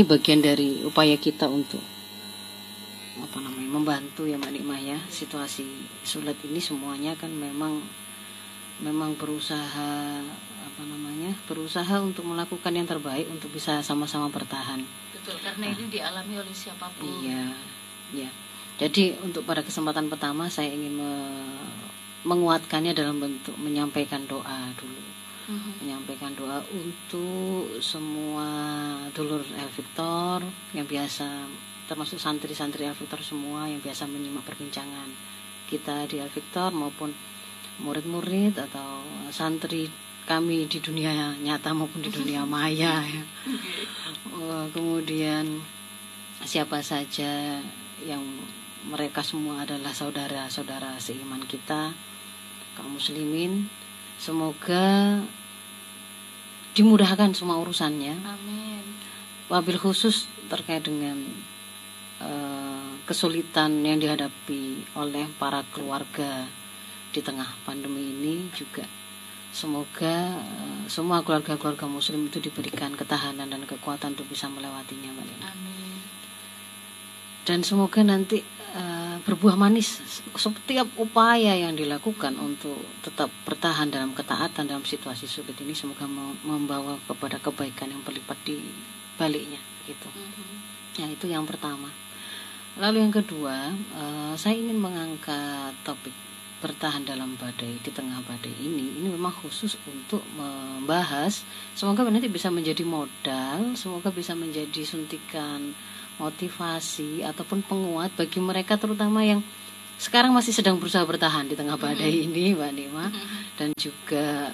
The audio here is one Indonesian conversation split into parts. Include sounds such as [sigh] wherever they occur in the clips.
ini bagian dari upaya kita untuk apa namanya membantu ya Mbak Nikmah ya. Situasi sulit ini semuanya kan memang memang berusaha apa namanya berusaha untuk melakukan yang terbaik untuk bisa sama-sama bertahan. Betul karena ini dialami oleh siapa pun. Iya ya jadi untuk pada kesempatan pertama saya ingin me- menguatkannya dalam bentuk menyampaikan doa dulu Mhm. menyampaikan doa untuk semua dulur El Victor yang biasa termasuk santri-santri El Victor semua yang biasa menyimak perbincangan kita di El Victor maupun murid-murid atau santri kami di dunia nyata maupun di dunia [laughs] maya ya. Eh, kemudian siapa saja yang mereka semua adalah saudara-saudara seiman kita kaum muslimin semoga dimudahkan semua urusannya. Amin. Wabil khusus terkait dengan eh, kesulitan yang dihadapi oleh para keluarga di tengah pandemi ini juga. Semoga eh, semua keluarga-keluarga muslim itu diberikan ketahanan dan kekuatan untuk bisa melewatinya Mbak Lina. amin. Dan semoga nanti eh, berbuah manis. Setiap upaya yang dilakukan untuk tetap bertahan dalam ketaatan dalam situasi sulit ini semoga mem- membawa kepada kebaikan yang berlipat di baliknya gitu. Mhm. ya itu yang pertama. Lalu yang kedua eh, saya ingin mengangkat topik bertahan dalam badai di tengah badai ini. Ini memang khusus untuk membahas semoga nanti bisa menjadi modal semoga bisa menjadi suntikan motivasi ataupun penguat bagi mereka terutama yang sekarang masih sedang berusaha bertahan di tengah badai ini Mbak Nima. Dan juga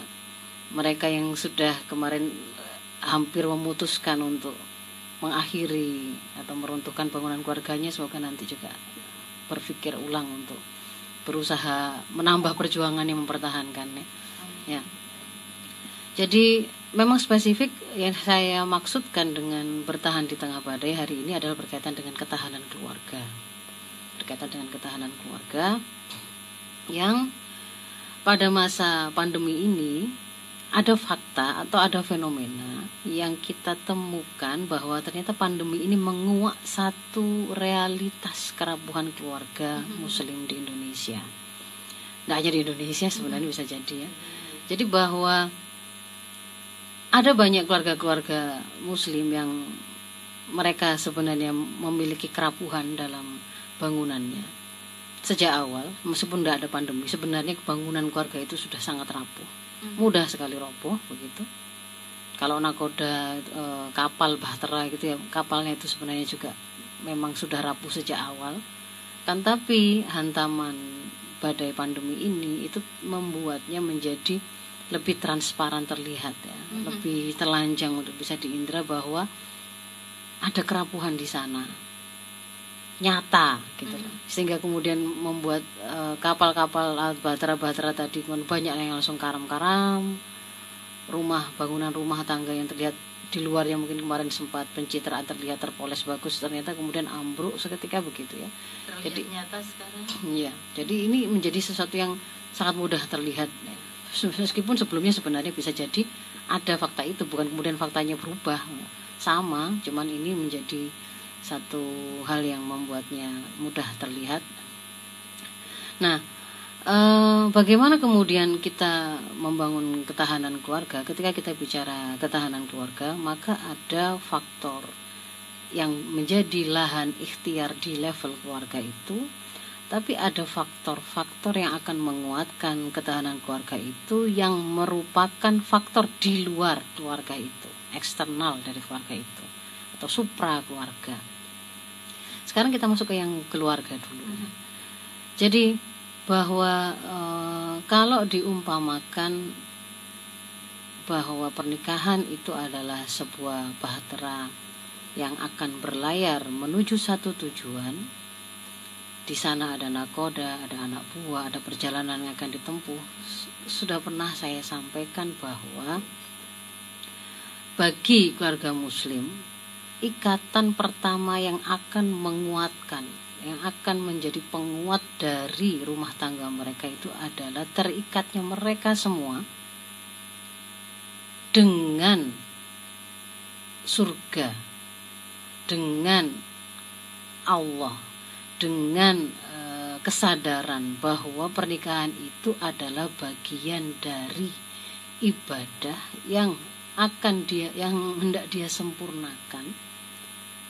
mereka yang sudah kemarin eh, hampir memutuskan untuk mengakhiri atau meruntuhkan bangunan keluarganya semoga nanti juga berpikir ulang untuk berusaha menambah perjuangan yang mempertahankannya. Ya jadi memang spesifik yang saya maksudkan dengan bertahan di tengah badai hari ini adalah berkaitan dengan ketahanan keluarga berkaitan dengan ketahanan keluarga yang pada masa pandemi ini ada fakta atau ada fenomena yang kita temukan bahwa ternyata pandemi ini menguak satu realitas kerapuhan keluarga muslim di Indonesia. Nggak hanya di Indonesia sebenarnya bisa jadi ya. Jadi bahwa ada banyak keluarga-keluarga muslim yang mereka sebenarnya memiliki kerapuhan dalam bangunannya. Sejak awal meskipun tidak ada pandemi sebenarnya bangunan keluarga itu sudah sangat rapuh. Mudah sekali roboh begitu. Kalau nakoda e, kapal bahtera gitu ya kapalnya itu sebenarnya juga memang sudah rapuh sejak awal. Kan tapi hantaman badai pandemi ini itu membuatnya menjadi lebih transparan terlihat ya. Lebih telanjang untuk bisa diindra bahwa ada kerapuhan di sana. Nyata gitu loh. Sehingga kemudian membuat eh, kapal-kapal uh, bahtera-bahtera tadi banyak yang langsung karam-karam. Rumah bangunan rumah tangga yang terlihat di luar yang mungkin kemarin sempat pencitraan terlihat terpoles bagus ternyata kemudian ambruk seketika begitu ya. Terlihat Jadi- nyata sekarang. Iya, jadi ini menjadi sesuatu yang sangat mudah terlihat. Meskipun sebelumnya sebenarnya bisa jadi ada fakta itu, bukan kemudian faktanya berubah, sama, cuman ini menjadi satu hal yang membuatnya mudah terlihat. Nah, eh, bagaimana kemudian kita membangun ketahanan keluarga? Ketika kita bicara ketahanan keluarga, maka ada faktor yang menjadi lahan ikhtiar di level keluarga itu tapi ada faktor-faktor yang akan menguatkan ketahanan keluarga itu yang merupakan faktor di luar keluarga itu, eksternal dari keluarga itu atau supra keluarga. Sekarang kita masuk ke yang keluarga dulu. Jadi bahwa eh, kalau diumpamakan bahwa pernikahan itu adalah sebuah bahtera yang akan berlayar menuju satu tujuan, di sana ada nakoda, ada anak buah, ada perjalanan yang akan ditempuh. Sudah pernah saya sampaikan bahwa bagi keluarga muslim, ikatan pertama yang akan menguatkan, yang akan menjadi penguat dari rumah tangga mereka itu adalah terikatnya mereka semua dengan surga dengan Allah dengan eh, kesadaran bahwa pernikahan itu adalah bagian dari ibadah yang akan dia yang hendak dia sempurnakan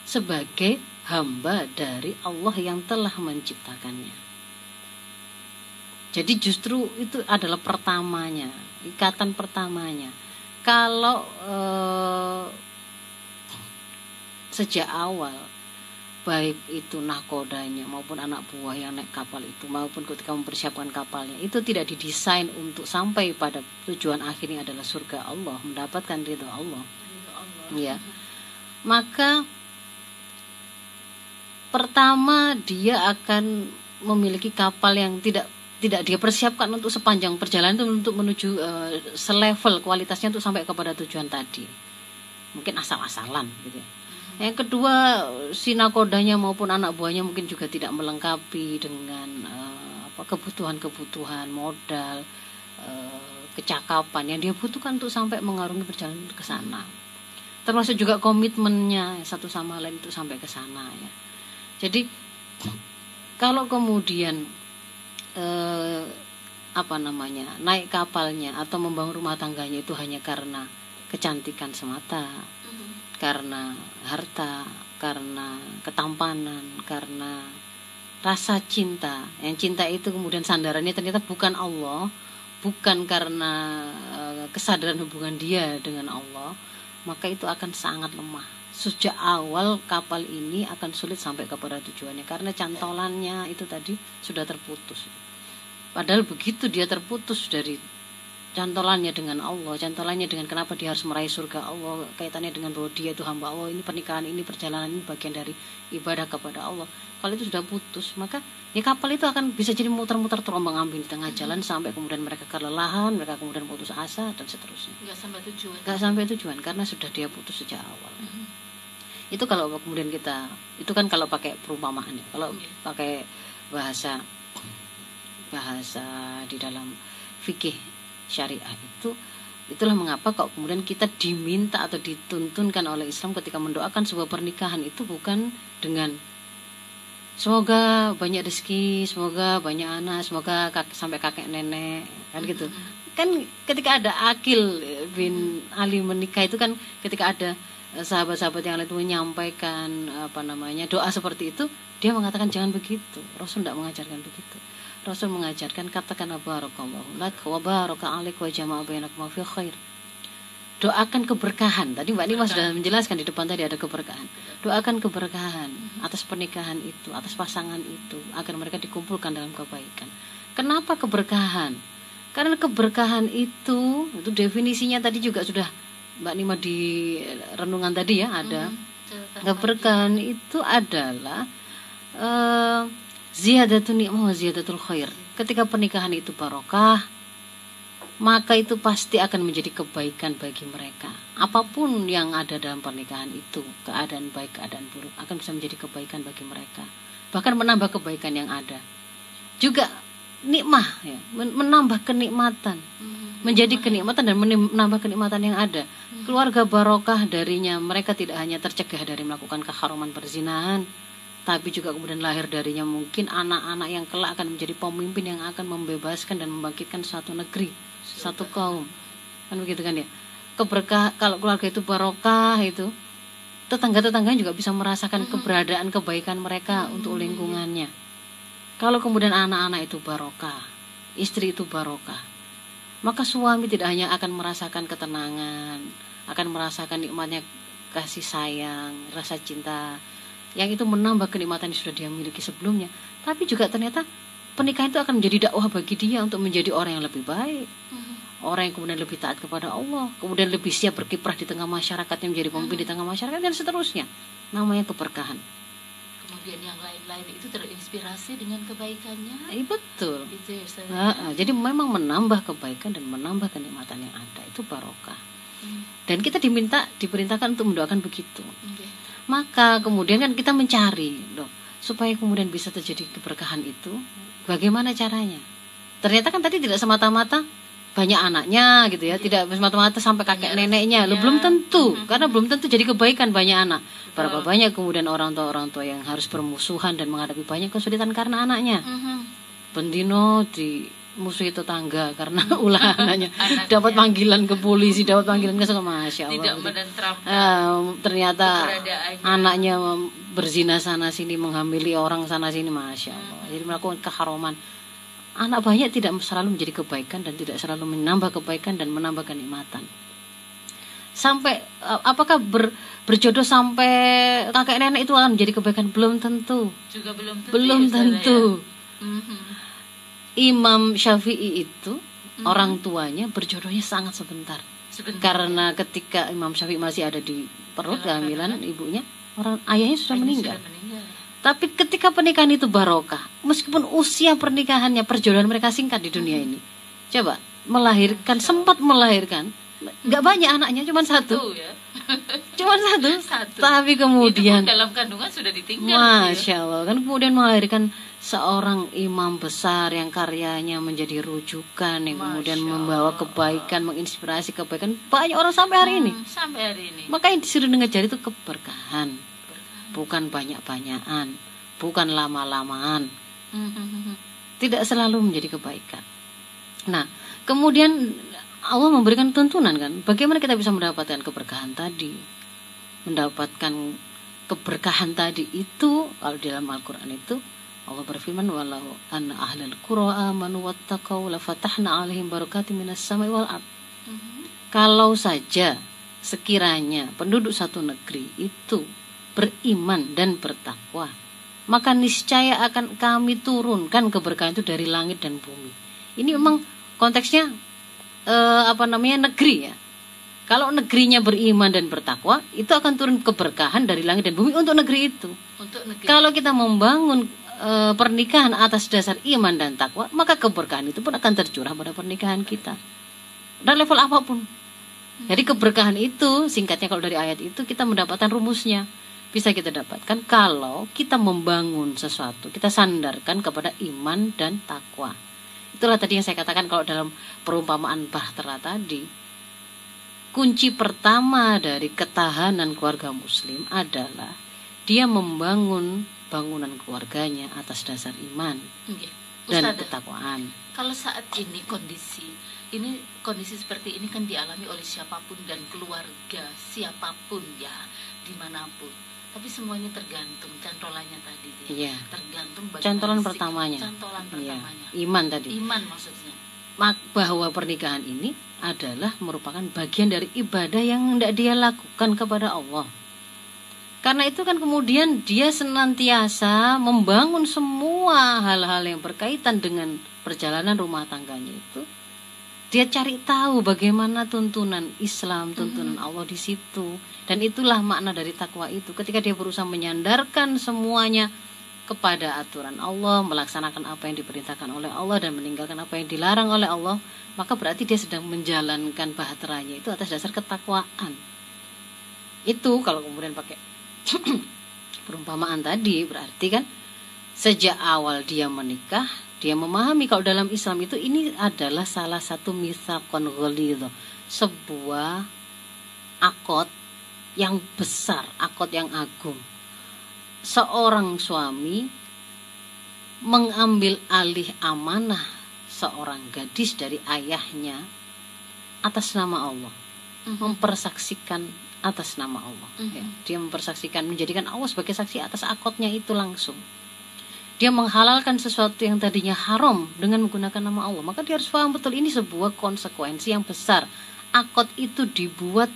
sebagai hamba dari Allah yang telah menciptakannya. Jadi justru itu adalah pertamanya, ikatan pertamanya. Kalau eh, sejak awal baik itu nahkodanya maupun anak buah yang naik kapal itu maupun ketika mempersiapkan kapalnya itu tidak didesain untuk sampai pada tujuan akhirnya adalah surga Allah mendapatkan ridho Allah. Ya. Maka pertama dia akan memiliki kapal yang tidak tidak dia persiapkan untuk sepanjang perjalanan itu untuk menuju uh, selevel kualitasnya untuk sampai kepada tujuan tadi. Mungkin asal-asalan gitu ya yang kedua, si nakodanya maupun anak buahnya mungkin juga tidak melengkapi dengan uh, apa kebutuhan-kebutuhan modal, uh, kecakapan yang dia butuhkan untuk sampai mengarungi perjalanan ke sana. Termasuk juga komitmennya satu sama lain itu sampai ke sana ya. Jadi kalau kemudian uh, apa namanya naik kapalnya atau membangun rumah tangganya itu hanya karena kecantikan semata karena harta, karena ketampanan, karena rasa cinta. Yang cinta itu kemudian sandarannya ternyata bukan Allah, bukan karena eh, kesadaran hubungan dia dengan Allah, maka itu akan sangat lemah. Sejak awal kapal ini akan sulit sampai kepada tujuannya karena cantolannya itu tadi sudah terputus. Padahal begitu dia terputus dari cantolannya dengan Allah, cantolannya dengan kenapa dia harus meraih surga Allah, kaitannya dengan bahwa dia itu hamba Allah, ini pernikahan ini perjalanan ini bagian dari ibadah kepada Allah. Kalau itu sudah putus, maka ya kapal itu akan bisa jadi muter-muter terombang ambing di tengah jalan sampai kemudian mereka kelelahan, mereka kemudian putus asa dan seterusnya. Gak sampai tujuan. Gak sampai tujuan karena sudah dia putus sejak awal. Mm -hmm. Itu kalau kemudian kita, itu kan kalau pakai perumpamaan ya. Kalau yeah. pakai bahasa bahasa di dalam fikih syariah itu itulah mengapa kok kemudian kita diminta atau dituntunkan oleh Islam ketika mendoakan sebuah pernikahan itu bukan dengan semoga banyak rezeki, semoga banyak anak, semoga kak, sampai kakek nenek kan gitu. Kan ketika ada Akil bin Ali menikah itu kan ketika ada eh, sahabat-sahabat yang lain itu menyampaikan apa namanya doa seperti itu, dia mengatakan jangan begitu. Rasul tidak mengajarkan begitu. Rasul mengajarkan katakan barakallahu lak wa baraka alaik wa jama'a bainakum fi khair. Doakan keberkahan. Tadi Mbak Nima sudah menjelaskan di depan tadi ada keberkahan. Doakan keberkahan atas pernikahan itu, atas pasangan itu agar mereka dikumpulkan dalam kebaikan. Kenapa keberkahan? Karena keberkahan itu itu definisinya tadi juga sudah Mbak Nima di renungan tadi ya ada. Hmm, keberkahan itu adalah uh, Ziyadatun ni'mah wa ziyadatul khair. Ketika pernikahan itu barokah, maka itu pasti akan menjadi kebaikan bagi mereka. Apa pun yang ada dalam pernikahan itu, keadaan baik, keadaan buruk, akan bisa menjadi kebaikan bagi mereka. Bahkan menambah kebaikan yang ada. Juga nikmah, ya, menambah kenikmatan, hmm. menjadi kenikmatan dan menambah kenikmatan yang ada. Hmm. Keluarga barokah darinya, mereka tidak hanya tercegah dari melakukan keharuman perzinahan, tapi juga kemudian lahir darinya mungkin anak-anak yang kelak akan menjadi pemimpin yang akan membebaskan dan membangkitkan suatu negeri, satu kaum. Kan begitu kan ya? Keberkah kalau keluarga itu barokah itu tetangga-tetangga juga bisa merasakan keberadaan kebaikan mereka untuk lingkungannya. Kalau kemudian anak-anak itu barokah, istri itu barokah, maka suami tidak hanya akan merasakan ketenangan, akan merasakan nikmatnya kasih sayang, rasa cinta, yang itu menambah kenikmatan yang sudah dia miliki sebelumnya. Tapi juga ternyata pernikahan itu akan menjadi dakwah bagi dia untuk menjadi orang yang lebih baik. Hmm. orang yang kemudian lebih taat kepada Allah. Kemudian lebih siap berkiprah di tengah masyarakat yang menjadi pemimpin hmm. di tengah masyarakat dan seterusnya. Namanya keberkahan. Kemudian yang lain-lain itu terinspirasi dengan kebaikannya? Eh, betul. Gitu ya, nah, jadi memang menambah kebaikan dan menambah kenikmatan yang ada. Itu barokah. Hmm. dan kita diminta diperintahkan untuk mendoakan begitu. Okay maka kemudian kan kita mencari loh supaya kemudian bisa terjadi keberkahan itu bagaimana caranya ternyata kan tadi tidak semata-mata banyak anaknya gitu ya, tidak semata-mata sampai kakek Banyak neneknya. Lo rezekinya. belum tentu, Mhm. karena belum tentu jadi kebaikan banyak anak. Berapa Betul. banyak kemudian orang tua orang tua yang harus bermusuhan dan menghadapi banyak kesulitan karena anaknya. Mhm. Bendino di musuhi tetangga karena ulah [laughs] anaknya. Dapat panggilan ke polisi dapat panggilan ke sekolah masya Allah. Tidak Ah, ternyata anaknya berzina sana sini menghamili orang sana sini. Masya Allah. Jadi melakukan keharuman. Anak banyak tidak selalu menjadi kebaikan dan tidak selalu menambah kebaikan dan menambah kenikmatan. Sampai eh, apakah ber- berjodoh sampai kakek nenek itu akan menjadi kebaikan? Belum tentu. Juga belum tentu belum ya, Ustazah, tentu. Ya. Imam Syafi'i itu orang tuanya berjodohnya sangat sebentar. Sebentar. Karena ketika Imam Syafi'i masih ada di perut kehamilan ibunya orang ayahnya sudah Ayahnya meninggal sudah meninggal. tapi ketika pernikahan itu barokah meskipun usia pernikahannya perjodohan mereka singkat di dunia ini coba melahirkan sempat melahirkan nggak banyak anaknya cuma satu Tuh ya. [laughs] Cuma satu. Satu. Tapi itu kemudian pun dalam kandungan sudah ditinggal gitu ya. Masya Allah. Kan kemudian melahirkan seorang imam besar yang karyanya menjadi rujukan yang kemudian Masya membawa Allah. kebaikan menginspirasi kebaikan. Banyak orang sampai hari ini. Hmm, sampai hari ini. Maka yang disuruh dengan jari itu keberkahan. Bukan banyak-banyakan. Bukan lama-lamaan. Mhm. tidak selalu menjadi kebaikan. Nah kemudian Allah memberikan tuntunan kan? Bagaimana kita bisa mendapatkan keberkahan tadi? Mendapatkan keberkahan tadi itu kalau di dalam Al-Qur'an itu Allah berfirman walau anna ahlal qura amanu wattaqau la fatahna alaihim barakatim minas samai wal ard. Mhm. kalau saja sekiranya penduduk satu negeri itu beriman dan bertakwa maka niscaya akan kami turunkan keberkahan itu dari langit dan bumi. Ini memang konteksnya eh, apa namanya negeri ya. Kalau negerinya beriman dan bertakwa itu akan turun keberkahan dari langit dan bumi untuk negeri itu. Untuk negeri. Kalau kita membangun eh, pernikahan atas dasar iman dan takwa maka keberkahan itu pun akan tercurah pada pernikahan kita. Dan level apa pun. Jadi keberkahan itu singkatnya kalau dari ayat itu kita mendapatkan rumusnya. Bisa kita dapatkan kalau kita membangun sesuatu kita sandarkan kepada iman dan takwa itulah tadi yang saya katakan kalau dalam perumpamaan bahtera tadi kunci pertama dari ketahanan keluarga muslim adalah dia membangun bangunan keluarganya atas dasar iman Nggih. dan Ustazah, ketakwaan kalau saat ini kondisi ini kondisi seperti ini kan dialami oleh siapa pun dan keluarga siapa pun ya di mana pun tapi semua ini tergantung cantolannya tadi ya. Iya. tergantung Cantolan sikap- pertamanya. cantolan Iya, pertamanya iman tadi iman maksudnya mak- bahwa pernikahan ini adalah merupakan bagian dari ibadah yang tidak dia lakukan kepada Allah. Karena itu kan kemudian dia senantiasa membangun semua hal-hal yang berkaitan dengan perjalanan rumah tangganya itu. Dia cari tahu bagaimana tuntunan Islam, tuntunan Allah di situ. Dan itulah makna dari takwa itu. Ketika dia berusaha menyandarkan semuanya kepada aturan Allah, melaksanakan apa yang diperintahkan oleh Allah dan meninggalkan apa yang dilarang oleh Allah, maka berarti dia sedang menjalankan bahteranya itu atas dasar ketakwaan. Itu kalau kemudian pakai [clears throat] perumpamaan tadi berarti kan sejak awal dia menikah dia memahami kalau dalam Islam itu ini adalah salah satu misakon ghalidho sebuah akot yang besar akot yang agung. Seorang suami mengambil alih amanah seorang gadis dari ayahnya atas nama Allah. Mempersaksikan atas nama Allah. Ya. Mhm. dia mempersaksikan menjadikan Allah sebagai saksi atas akotnya itu langsung dia menghalalkan sesuatu yang tadinya haram dengan menggunakan nama Allah. Maka dia harus paham betul ini sebuah konsekuensi yang besar. Akot itu dibuat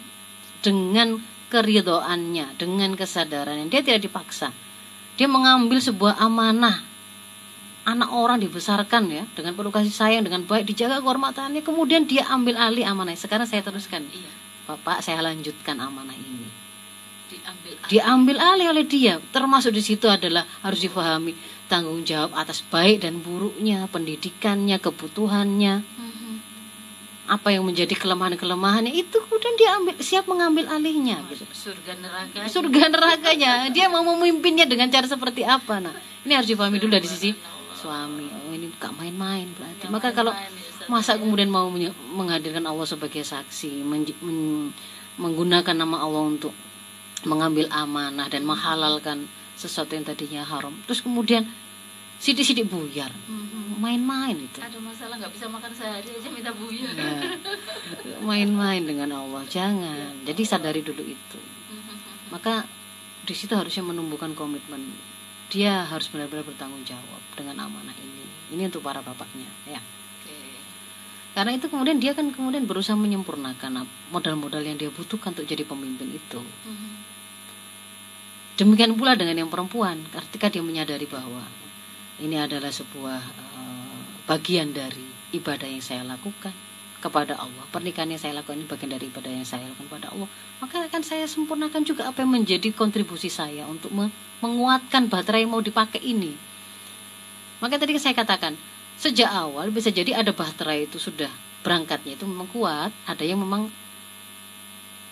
dengan keridoannya dengan kesadarannya. Dia tidak dipaksa. Dia mengambil sebuah amanah. Anak orang dibesarkan ya dengan penuh kasih sayang dengan baik dijaga kehormatannya. Kemudian dia ambil alih amanah sekarang saya teruskan. Iya. Bapak saya lanjutkan amanah ini diambil alih. oleh dia. Termasuk di situ adalah harus difahami tanggung jawab atas baik dan buruknya pendidikannya kebutuhannya. Mhm. apa yang menjadi kelemahan-kelemahannya itu kemudian dia ambil siap mengambil alihnya gitu. surga neraka surga nerakanya. Dia mau memimpinnya dengan cara seperti apa nah. Ini harus difahami dulu dari sisi suami. Oh ini gak main-main berarti. Maka kalau masa kemudian mau menghadirkan Allah sebagai saksi men- men- menggunakan nama Allah untuk mengambil amanah dan menghalalkan sesuatu yang tadinya haram. Terus kemudian sidik-sidik buyar. Mhm. main-main itu. Ada masalah nggak bisa makan sehari aja minta buyar? Ya. main-main dengan Allah. Jangan. Jadi sadari dulu itu. Mhm. maka di situ harusnya menumbuhkan komitmen. Dia harus benar-benar bertanggung jawab dengan amanah ini. Ini untuk para bapaknya ya. Karena itu kemudian dia kan kemudian berusaha menyempurnakan modal-modal yang dia butuhkan untuk jadi pemimpin itu. Mhm. Demikian pula dengan yang perempuan ketika dia menyadari bahwa ini adalah sebuah eh, bagian dari ibadah yang saya lakukan kepada Allah pernikahan yang saya lakukan ini bagian dari ibadah yang saya lakukan kepada Allah maka akan saya sempurnakan juga apa yang menjadi kontribusi saya untuk me- menguatkan baterai yang mau dipakai ini. Maka tadi saya katakan sejak awal bisa jadi ada baterai itu sudah berangkatnya itu memang kuat ada yang memang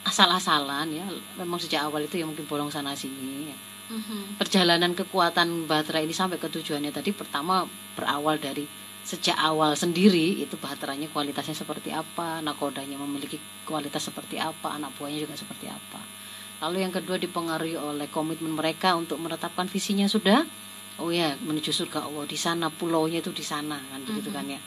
asal-asalan ya memang sejak awal itu yang mungkin bolong sana sini ya. Mhm. perjalanan kekuatan baterai ini sampai ke tujuannya tadi pertama berawal dari sejak awal sendiri itu baterainya kualitasnya seperti apa nakodanya memiliki kualitas seperti apa anak buahnya juga seperti apa lalu yang kedua dipengaruhi oleh komitmen mereka untuk menetapkan visinya sudah oh ya menuju surga Allah di sana pulaunya itu di sana kan begitu Mhm. kan ya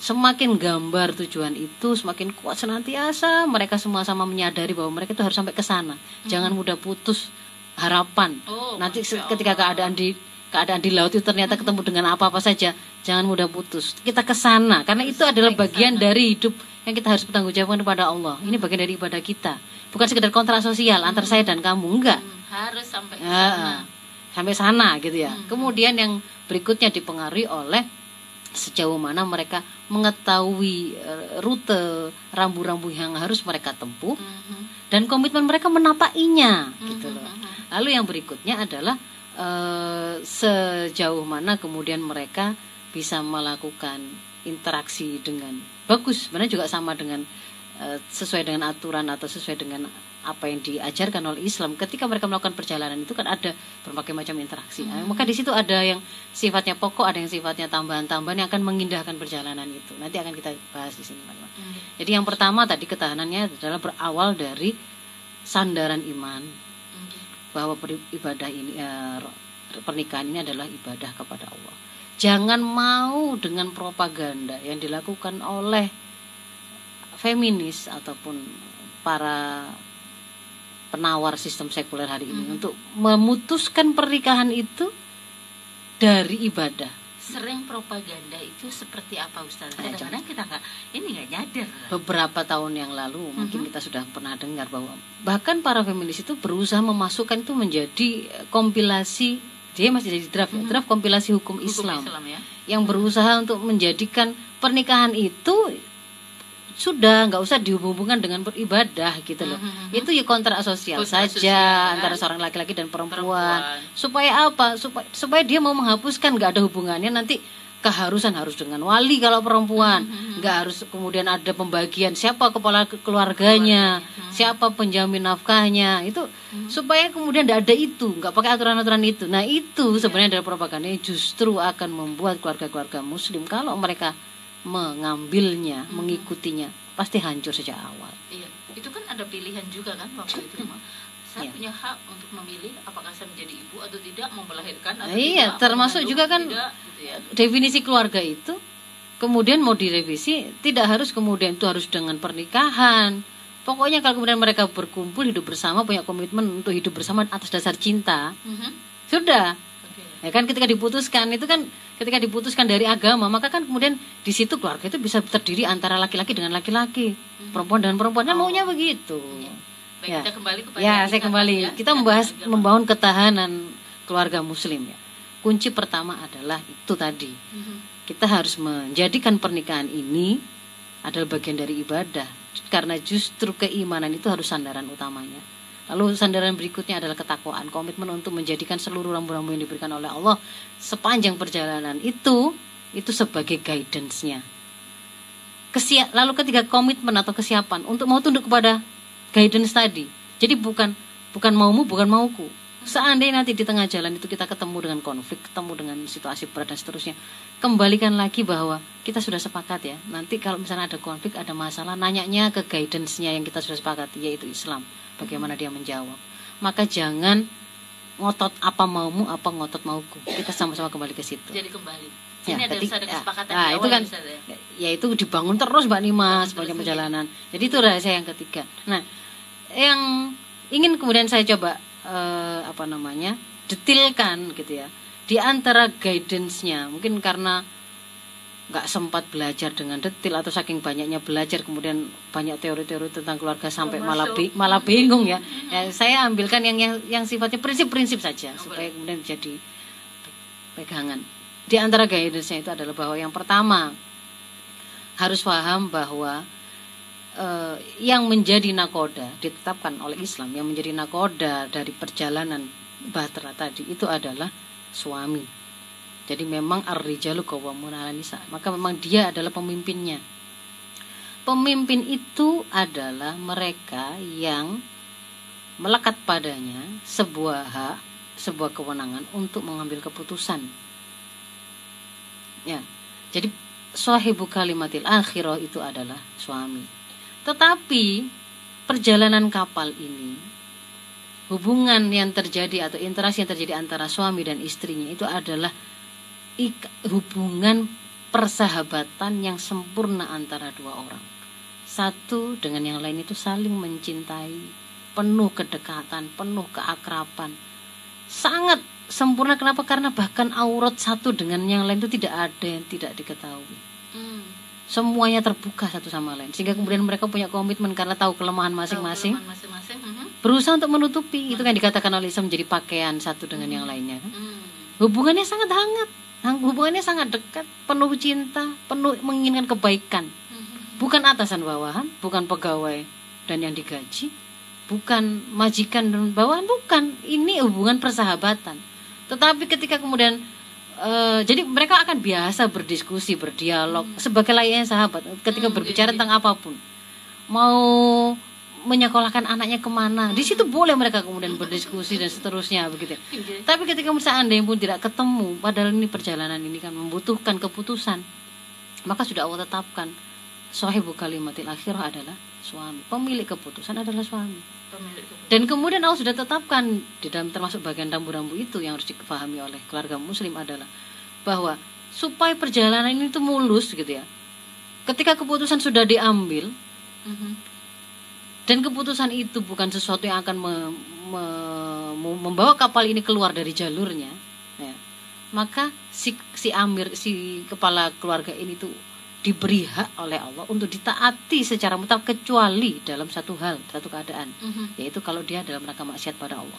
semakin gambar tujuan itu semakin kuat senantiasa. Mereka semua sama menyadari bahwa mereka itu harus sampai ke sana. Jangan mudah putus harapan. Oh, nanti ketika keadaan di keadaan di laut itu ternyata ketemu dengan apa-apa saja jangan mudah putus. Kita ke sana karena itu adalah bagian dari hidup yang kita harus bertanggung jawabkan kepada Allah. Ini bagian dari ibadah kita. Bukan sekedar kontrak sosial antar saya dan kamu enggak. Hmm, harus sampai ke Ya, sana. sampai sana gitu ya. Hmm. kemudian yang berikutnya dipengaruhi oleh sejauh mana mereka mengetahui eh, rute rambu-rambu yang harus mereka tempuh Mhm. dan komitmen mereka menapakinya gitu Mhm, loh mhm. Lalu yang berikutnya adalah eh, sejauh mana kemudian mereka bisa melakukan interaksi dengan bagus. Sebenarnya juga sama dengan eh, sesuai dengan aturan atau sesuai dengan apa yang diajarkan oleh Islam. Ketika mereka melakukan perjalanan itu kan ada berbagai macam interaksi. Nah, maka di situ ada yang sifatnya pokok, ada yang sifatnya tambahan-tambahan yang akan mengindahkan perjalanan itu. Nanti akan kita bahas di sini, teman-teman. Mhm. Jadi yang pertama tadi ketahanannya adalah berawal dari sandaran iman Mhm. bahwa ibadah ini eh, pernikahan ini adalah ibadah kepada Allah. Jangan mau dengan propaganda yang dilakukan oleh feminis ataupun para penawar sistem sekuler hari ini Mhm. untuk memutuskan pernikahan itu dari ibadah. Sering propaganda itu seperti apa Ustaz? Ayo, Kadang-kadang kita nggak ini nggak nyadar. Beberapa tahun yang lalu mungkin Mhm. kita sudah pernah dengar bahwa bahkan para feminis itu berusaha memasukkan itu menjadi eh, kompilasi dia masih jadi draft ya, Mhm. draft kompilasi hukum, Hukum Islam Islam ya. yang berusaha untuk menjadikan pernikahan itu sudah nggak usah dihubungkan dengan beribadah gitu loh. Mhm. Itu ya kontrak sosial Kontrak saja sosial, antara ya. seorang laki-laki dan perempuan. Perempuan. Supaya apa? Supaya supaya dia mau menghapuskan nggak ada hubungannya nanti keharusan harus dengan wali kalau perempuan Mhm. nggak harus kemudian ada pembagian siapa kepala ke- keluarganya Mhm. siapa penjamin nafkahnya itu supaya kemudian tidak ada itu nggak pakai aturan-aturan itu nah itu sebenarnya adalah propaganda justru akan membuat keluarga-keluarga muslim kalau mereka mengambilnya mengikutinya pasti hancur sejak awal Iya, itu kan ada pilihan juga kan waktu itu mah. Saya Iya. punya hak untuk memilih apakah saya menjadi ibu atau tidak, mau melahirkan atau Iya, tidak, termasuk juga kan- tidak, gitu ya. definisi keluarga itu kemudian mau direvisi tidak harus kemudian itu harus dengan pernikahan pokoknya kalau kemudian mereka berkumpul hidup bersama punya komitmen untuk hidup bersama atas dasar cinta Mhm. sudah Oke. Ya kan ketika diputuskan itu kan ketika diputuskan dari agama maka kan kemudian di situ keluarga itu bisa terdiri antara laki-laki dengan laki-laki perempuan dengan perempuan. Kan maunya begitu. Iya. Baik, Ya. kita kembali kepada ya saya kembali. ya, kita membahas agama. membangun ketahanan keluarga muslim ya. Kunci pertama adalah itu tadi. Mhm. kita harus menjadikan pernikahan ini adalah bagian dari ibadah. Karena justru keimanan itu harus sandaran utamanya lalu sandaran berikutnya adalah ketakwaan komitmen untuk menjadikan seluruh rambu-rambu yang diberikan oleh Allah sepanjang perjalanan itu itu sebagai guidance-nya Kesia- lalu ketiga komitmen atau kesiapan untuk mau tunduk kepada guidance tadi jadi bukan bukan maumu bukan mauku Seandainya nanti di tengah jalan itu kita ketemu dengan konflik, ketemu dengan situasi berat dan seterusnya, kembalikan lagi bahwa kita sudah sepakat ya. Nanti kalau misalnya ada konflik, ada masalah, nanyanya ke guidance-nya yang kita sudah sepakati yaitu Islam. Bagaimana dia menjawab. Maka jangan ngotot apa maumu, apa ngotot mauku. Kita sama-sama kembali ke situ. Jadi kembali. Ya, Ini ada ketika- ada kesepakatan nah, itu kan ya, ya? ya itu dibangun terus Mbak Nima sepanjang perjalanan. Jadi itu rahasia yang ketiga. Nah, yang ingin kemudian saya coba eh, apa namanya detilkan gitu ya di antara guidance-nya mungkin karena nggak sempat belajar dengan detil atau saking banyaknya belajar kemudian banyak teori-teori tentang keluarga sampai malah bi- malah bingung ya. ya saya ambilkan yang yang yang sifatnya prinsip-prinsip saja supaya kemudian jadi pegangan di antara guidance-nya itu adalah bahwa yang pertama harus paham bahwa eh, yang menjadi nakoda ditetapkan oleh Islam yang menjadi nakoda dari perjalanan bahtera tadi itu adalah suami. Jadi memang ar-rijalu qawwamun 'alan nisa. Maka memang dia adalah pemimpinnya. Pemimpin itu adalah mereka yang melekat padanya sebuah hak, sebuah kewenangan untuk mengambil keputusan. Ya. Jadi sahibu kalimatil akhirah itu adalah suami. Tetapi perjalanan kapal ini hubungan yang terjadi atau interaksi yang terjadi antara suami dan istrinya itu adalah hubungan persahabatan yang sempurna antara dua orang. Satu dengan yang lain itu saling mencintai, penuh kedekatan, penuh keakraban. Sangat sempurna kenapa? Karena bahkan aurat satu dengan yang lain itu tidak ada yang tidak diketahui Hmm. semuanya terbuka satu sama lain sehingga kemudian mereka punya komitmen karena tahu kelemahan masing-masing Tahu kelemahan masing-masing. Mhm. berusaha untuk menutupi itu kan dikatakan oleh Islam menjadi pakaian satu dengan yang lainnya kan? Hmm. hubungannya sangat hangat hang- hubungannya sangat dekat penuh cinta penuh menginginkan kebaikan. Bukan atasan bawahan bukan pegawai dan yang digaji bukan majikan dan bawahan bukan. Ini hubungan persahabatan. Tetapi ketika kemudian eh, jadi mereka akan biasa berdiskusi berdialog sebagai layaknya sahabat ketika Hmm, berbicara iya, iya. tentang apa pun. Mau menyekolahkan anaknya ke mana di situ boleh mereka kemudian berdiskusi dan seterusnya begitu ya. Iya. tapi ketika seandainya pun tidak ketemu padahal ini perjalanan ini kan membutuhkan keputusan maka sudah Allah tetapkan sahibu kalimatil akhirah adalah suami pemilik keputusan adalah suami Pemilik keputusan. dan kemudian Allah sudah tetapkan di dalam termasuk bagian rambu-rambu itu yang harus dipahami oleh keluarga muslim adalah bahwa supaya perjalanan ini tuh mulus gitu ya ketika keputusan sudah diambil Mhm. Dan keputusan itu bukan sesuatu yang akan me- me- me- membawa kapal ini keluar dari jalurnya ya, maka si si amir si kepala keluarga ini tuh diberi hak oleh Allah untuk ditaati secara mutlak kecuali dalam satu hal satu keadaan Mhm. yaitu kalau dia dalam rangka maksiat pada Allah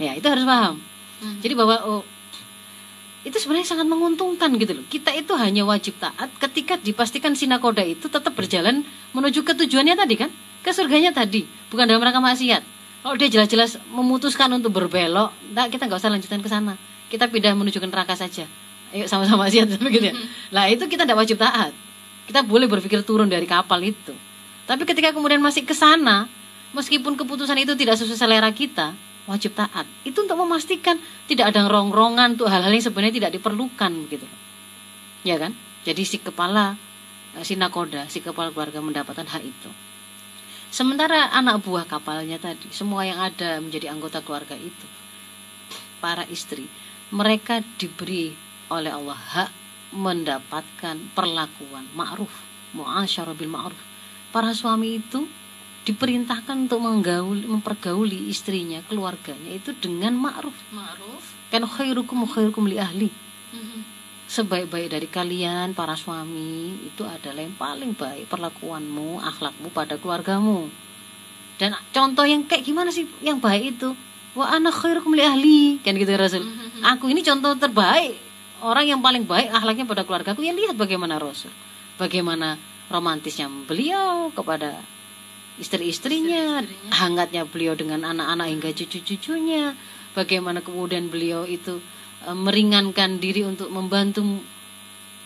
ya itu harus paham Mhm. jadi bahwa oh, itu sebenarnya sangat menguntungkan gitu loh. Kita itu hanya wajib taat ketika dipastikan sinakoda itu tetap berjalan menuju ke tujuannya tadi kan, ke surganya tadi, bukan dalam rangka maksiat. Kalau dia jelas-jelas memutuskan untuk berbelok, nah kita nggak usah lanjutkan ke sana. Kita pindah menuju ke neraka saja. Ayo sama-sama maksiat begitu [laughs] ya. Lah itu kita tidak wajib taat. Kita boleh berpikir turun dari kapal itu. Tapi ketika kemudian masih ke sana, meskipun keputusan itu tidak sesuai selera kita, wajib taat. Itu untuk memastikan tidak ada rongrongan untuk hal-hal yang sebenarnya tidak diperlukan begitu. Ya kan? Jadi si kepala eh, si nakoda, si kepala keluarga mendapatkan hak itu. Sementara anak buah kapalnya tadi, semua yang ada menjadi anggota keluarga itu, para istri, mereka diberi oleh Allah hak mendapatkan perlakuan ma'ruf, muasyarah bil ma'ruf. Para suami itu diperintahkan untuk menggauli, mempergauli istrinya, keluarganya itu dengan ma'ruf. Ma'ruf. Kan khairukum khairukum li ahli. Sebaik-baik dari kalian para suami itu adalah yang paling baik perlakuanmu, akhlakmu pada keluargamu. Dan contoh yang kayak gimana sih yang baik itu? Wa ana khairukum li ahli. Kan gitu Rasul. Mhm. Aku ini contoh terbaik orang yang paling baik akhlaknya pada keluargaku. Ya lihat bagaimana Rasul. Bagaimana romantisnya beliau kepada istri-istrinya, hangatnya beliau dengan anak-anak hingga cucu-cucunya, bagaimana kemudian beliau itu meringankan diri untuk membantu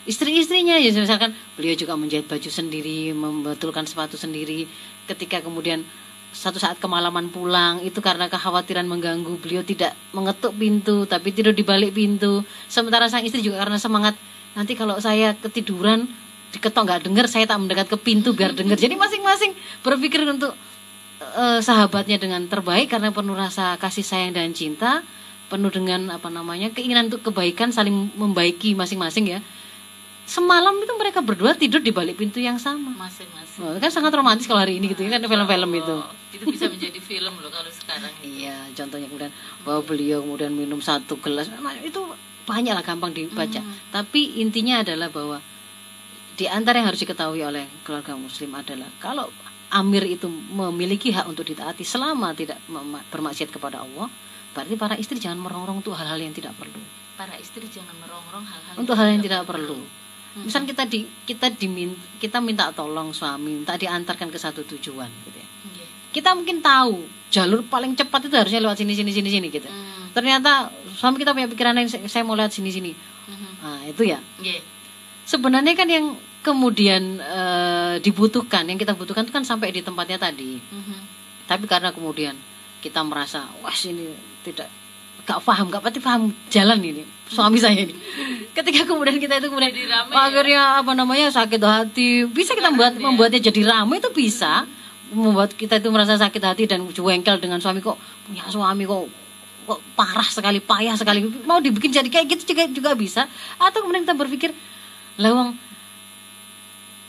istri-istrinya. Ya misalkan beliau juga menjahit baju sendiri, membetulkan sepatu sendiri, ketika kemudian satu saat kemalaman pulang itu karena kekhawatiran mengganggu beliau tidak mengetuk pintu tapi tidur di balik pintu. Sementara sang istri juga karena semangat nanti kalau saya ketiduran diketok nggak dengar saya tak mendekat ke pintu biar dengar jadi masing-masing berpikir untuk eh, sahabatnya dengan terbaik karena penuh rasa kasih sayang dan cinta penuh dengan apa namanya keinginan untuk kebaikan saling membaiki masing-masing ya. Semalam itu mereka berdua tidur di balik pintu yang sama. Masing-masing. Oh, kan sangat romantis kalau hari ini gitu ya kan film-film itu. Oh, itu bisa menjadi film loh kalau sekarang Iya, contohnya kemudian bahwa beliau kemudian minum satu gelas, nah, itu banyak lah gampang dibaca. Hmm. Tapi intinya adalah bahwa di antara yang harus diketahui oleh keluarga Muslim adalah kalau Amir itu memiliki hak untuk ditaati selama tidak bermaksiat kepada Allah, berarti para istri jangan merongrong untuk hal-hal yang tidak perlu. para istri jangan merongrong hal-hal Untuk hal yang tidak perlu. Hmm. Misal kita di kita dimin, kita minta tolong suami, minta diantarkan ke satu tujuan gitu ya. Iya. Kita mungkin tahu jalur paling cepat itu harusnya lewat sini sini sini sini gitu. Hmm. ternyata suami kita punya pikiran lain saya mau lihat sini sini Mhm. nah itu ya Iya. sebenarnya kan yang kemudian eh, dibutuhkan yang kita butuhkan itu kan sampai di tempatnya tadi Mhm. tapi karena kemudian kita merasa wah ini tidak gak paham gak pasti paham jalan ini suami saya ini. Ketika kemudian kita itu kemudian Jadi rame ya? akhirnya apa namanya sakit hati. Bisa kita membuat ya? membuatnya jadi ramai itu bisa. Membuat kita itu merasa sakit hati dan jengkel dengan suami kok punya suami kok kok parah sekali payah sekali. Mau dibikin jadi kayak gitu juga juga bisa. Atau kemudian kita berpikir lawang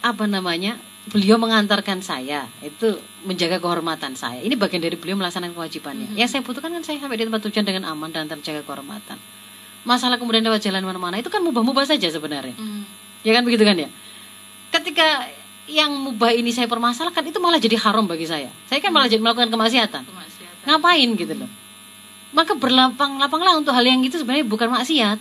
apa namanya beliau mengantarkan saya itu menjaga kehormatan saya. Ini bagian dari beliau melaksanakan kewajibannya. Yang saya butuhkan kan saya sampai di tempat tujuan dengan aman dan terjaga kehormatan. Masalah kemudian lewat jalan mana-mana itu kan mubah-mubah saja sebenarnya. Mhm. ya kan begitu kan ya? Ketika yang mubah ini saya permasalahkan itu malah jadi haram bagi saya. Saya kan malah jadi melakukan kemaksiatan. Kemaksiatan. ngapain gitu loh? Maka berlapang-lapanglah untuk hal yang itu sebenarnya bukan maksiat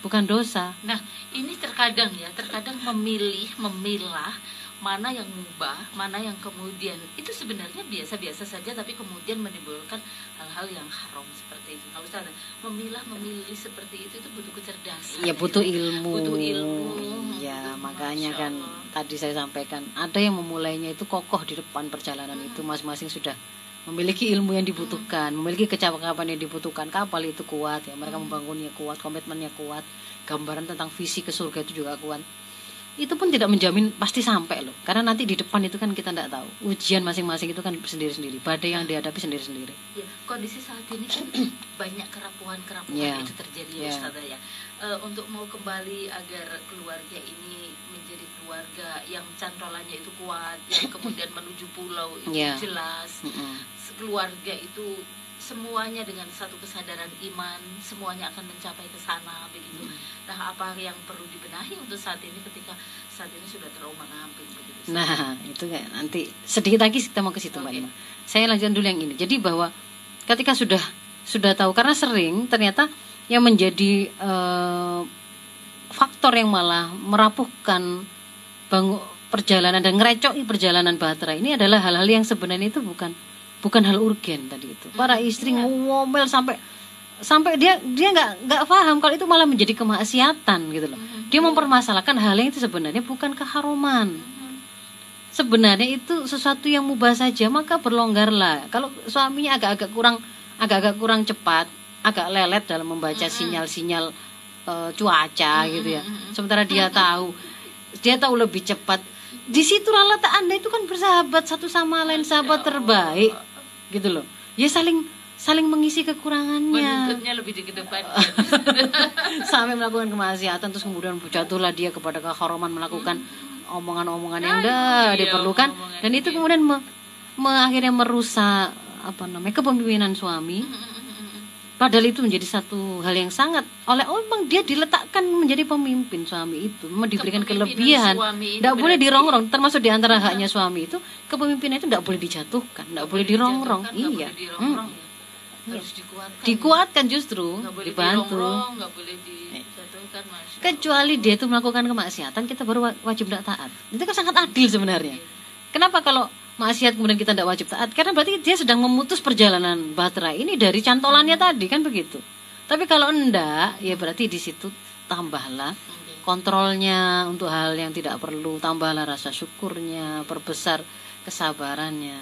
bukan dosa. Nah, ini terkadang ya, terkadang memilih, memilah mana yang mubah, mana yang kemudian itu sebenarnya biasa-biasa saja, tapi kemudian menimbulkan hal-hal yang haram seperti itu. Nah, Ustaz, memilah, memilih seperti itu itu butuh kecerdasan. ya butuh ilmu Butuh ilmu. ya Butuh- makanya Masya kan Allah. tadi saya sampaikan ada yang memulainya itu kokoh di depan perjalanan itu masing-masing sudah memiliki ilmu yang dibutuhkan memiliki kecakapan yang dibutuhkan kapal itu kuat ya mereka membangunnya kuat komitmennya kuat gambaran tentang visi ke surga itu juga kuat itu pun tidak menjamin pasti sampai loh karena nanti di depan itu kan kita tidak tahu ujian masing-masing itu kan sendiri-sendiri badai yang dihadapi sendiri-sendiri Ya, kondisi saat ini kan [clears throat] banyak kerapuhan-kerapuhan Ya. itu terjadi ya, Ya. Ustazah ya. Eh, untuk mau kembali agar keluarga ini menjadi keluarga yang cantolannya itu kuat, yang [clears throat] kemudian menuju pulau itu Ya. jelas, Mm-mm. keluarga itu semuanya dengan satu kesadaran iman, semuanya akan mencapai ke sana begitu. Nah, apa yang perlu dibenahi untuk saat ini ketika saat ini sudah terombang-ambing begitu. Ustaz? Nah, itu kayak nanti sedikit lagi kita mau ke situ Mbak Oke. Ima. Saya lanjutkan dulu yang ini. Jadi bahwa ketika sudah sudah tahu karena sering ternyata yang menjadi eh, faktor yang malah merapuhkan bangun perjalanan dan ngerecoki perjalanan bahtera ini adalah hal-hal yang sebenarnya itu bukan bukan hal urgen tadi itu. Para istri iya. ngomel sampai sampai dia dia nggak nggak paham kalau itu malah menjadi kemaksiatan gitu loh. Dia mempermasalahkan hal yang itu sebenarnya bukan keharuman Mhm. sebenarnya itu sesuatu yang mubah saja maka berlonggarlah kalau suaminya agak-agak kurang agak-agak kurang cepat agak lelet dalam membaca sinyal-sinyal eh, cuaca gitu ya sementara dia tahu dia tahu lebih cepat di situ letak anda itu kan bersahabat satu sama lain sahabat terbaik gitu loh. Ya saling saling mengisi kekurangannya. Menuntutnya lebih dikedepankan. [laughs] sampai melakukan kemaksiatan terus kemudian jatuhlah dia kepada keharuman melakukan omongan-omongan yang Nah, dah iya, diperlukan. omongan dan itu iya. kemudian me- me- akhirnya merusak apa namanya kepemimpinan suami padahal itu menjadi satu hal yang sangat oleh oh memang dia diletakkan menjadi pemimpin suami itu memang diberikan kelebihan. tidak boleh dirongrong termasuk di antara haknya suami itu kepemimpinan itu tidak boleh dijatuhkan tidak boleh dirongrong. iya. boleh dirongrong Hmm. ya. Harus dikuatkan. dikuatkan justru Nggak boleh dibantu. nggak boleh dijatuhkan, kecuali dia itu melakukan kemaksiatan kita baru wa- wajib tidak taat. Itu kan sangat adil sebenarnya. Kenapa kalau maksiat kemudian kita tidak wajib taat. Karena berarti dia sedang memutus perjalanan bahtera ini dari cantolannya tadi kan begitu? Tapi kalau enggak ya berarti di situ tambahlah kontrolnya untuk hal yang tidak perlu tambahlah rasa syukurnya perbesar kesabarannya.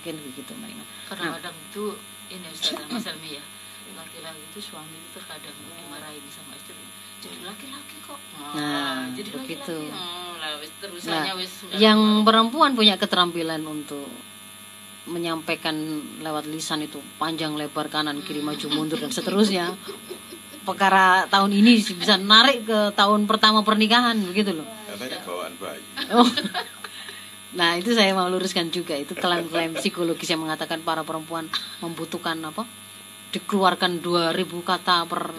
Yakin begitu mereka kadang-kadang itu ini Ustaz Mas Helmi ya laki-laki itu suami itu terkadang dimarahin sama istri. Jadi laki-laki kok. Nah, jadi begitu. laki-laki Hmm, lah wis Nah, terusannya wis nggak yang perempuan punya keterampilan untuk menyampaikan lewat lisan itu panjang lebar kanan kiri maju mundur dan seterusnya. Perkara tahun ini bisa narik ke tahun pertama pernikahan begitu loh. Katanya bawaan bayi. Oh. Nah itu saya mau luruskan juga. Itu klaim-klaim psikologis yang mengatakan para perempuan membutuhkan apa? Dikeluarkan 2000 kata per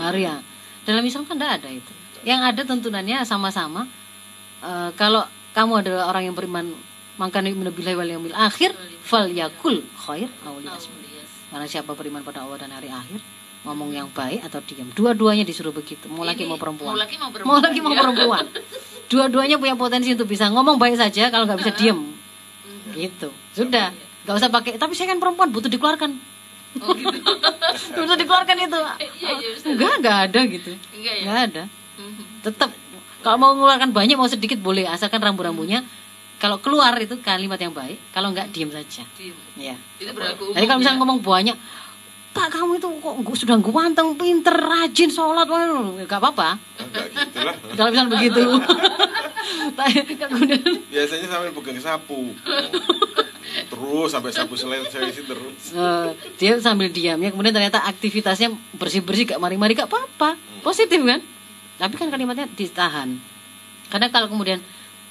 hari ya. Dalam Islam kan tidak ada itu. Yang ada tuntunannya sama-sama Eh, kalau kamu adalah orang yang beriman maka billahi wal yaumil akhir fal yakul khair aw liyasmut. Yes. karena siapa beriman pada Allah dan hari akhir ngomong yang baik atau diam. Dua-duanya disuruh begitu. Mau laki Ini, mau perempuan. mau laki mau perempuan mau laki mau ya. perempuan. Dua-duanya punya potensi untuk bisa ngomong baik saja kalau nggak bisa Mhm. gitu. Sudah. Nggak usah pakai tapi saya kan perempuan butuh dikeluarkan. Oh gitu. [laughs] Butuh dikeluarkan itu. Iya iya Ustaz. enggak enggak ada gitu. Enggak ya? Enggak ada. Mhm. tetap kalau mau mengeluarkan banyak mau sedikit boleh asalkan rambu-rambunya kalau keluar itu kalimat yang baik kalau nggak diem saja Diem. ya itu berlaku umum jadi kalau misalnya ya. ngomong banyak Pak kamu itu kok gua sudah ganteng, pinter, rajin, sholat, wah, nggak apa-apa. Enggak gitulah. [laughs] Kalau misalnya begitu, [laughs] Biasanya sambil pegang sapu. [laughs] Terus sampai sapu selesai sih terus. eh, dia sambil diamnya, kemudian ternyata aktivitasnya bersih-bersih, gak mari-mari, gak apa-apa, positif kan? Tapi kan kalimatnya ditahan. Karena kalau kemudian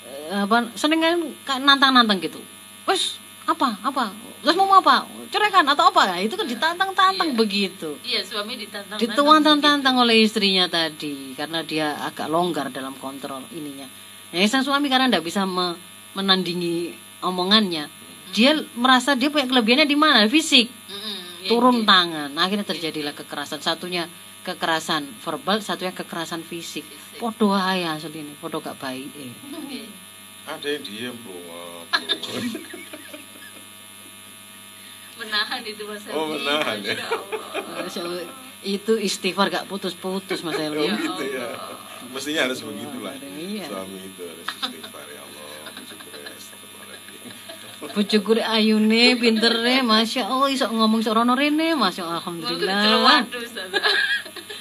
eh, apa, sering kan nantang-nantang gitu, wes apa apa, terus mau apa, ceraikan atau apa, Nah, itu kan ditantang-tantang Iya. begitu. iya suami ditantang dituan-tantang oleh istrinya tadi karena dia agak longgar dalam kontrol ininya. Yang sang suami karena tidak bisa me- menandingi omongannya, dia merasa dia punya kelebihannya di mana fisik, Mm-mm, iya, turun iya. tangan. Akhirnya terjadilah kekerasan. Satunya kekerasan verbal, satunya kekerasan fisik. Podo aja asli ini, podo gak baik. Eh. Ada yang diem bro. [laughs] menahan itu mas Oh, menahan ya. Allah, itu istighfar gak putus-putus Mas Helmi. Ya gitu ya. Mestinya harus begitulah. Iya. Suami itu harus istighfar ya Allah. Ya, rek ayune, pintere, Masya Allah iso ngomong serono rene, Masya Allah, Alhamdulillah.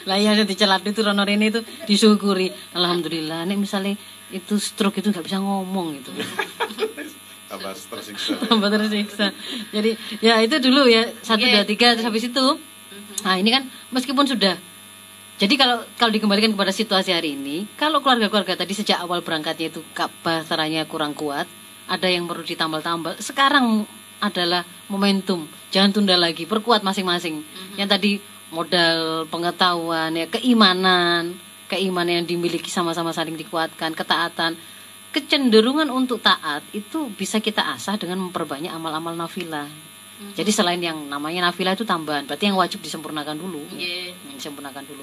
Lah iya yang dicelat itu rono rene itu disyukuri. Alhamdulillah. Nek misalnya itu stroke itu nggak bisa ngomong itu. [laughs] Tambah tersiksa. ya. Tambah tersiksa. Jadi ya itu dulu ya satu Iya. dua tiga terus habis itu. Nah ini kan meskipun sudah jadi kalau kalau dikembalikan kepada situasi hari ini, kalau keluarga-keluarga tadi sejak awal berangkatnya itu kap- bahasanya kurang kuat, ada yang perlu ditambal-tambal. Sekarang adalah momentum, jangan tunda lagi, perkuat masing-masing. Yang tadi modal pengetahuan, ya keimanan, keimanan yang dimiliki sama-sama saling dikuatkan, ketaatan, kecenderungan untuk taat itu bisa kita asah dengan memperbanyak amal-amal nafilah. Jadi selain yang namanya nafilah itu tambahan, berarti yang wajib disempurnakan dulu. Yang disempurnakan dulu.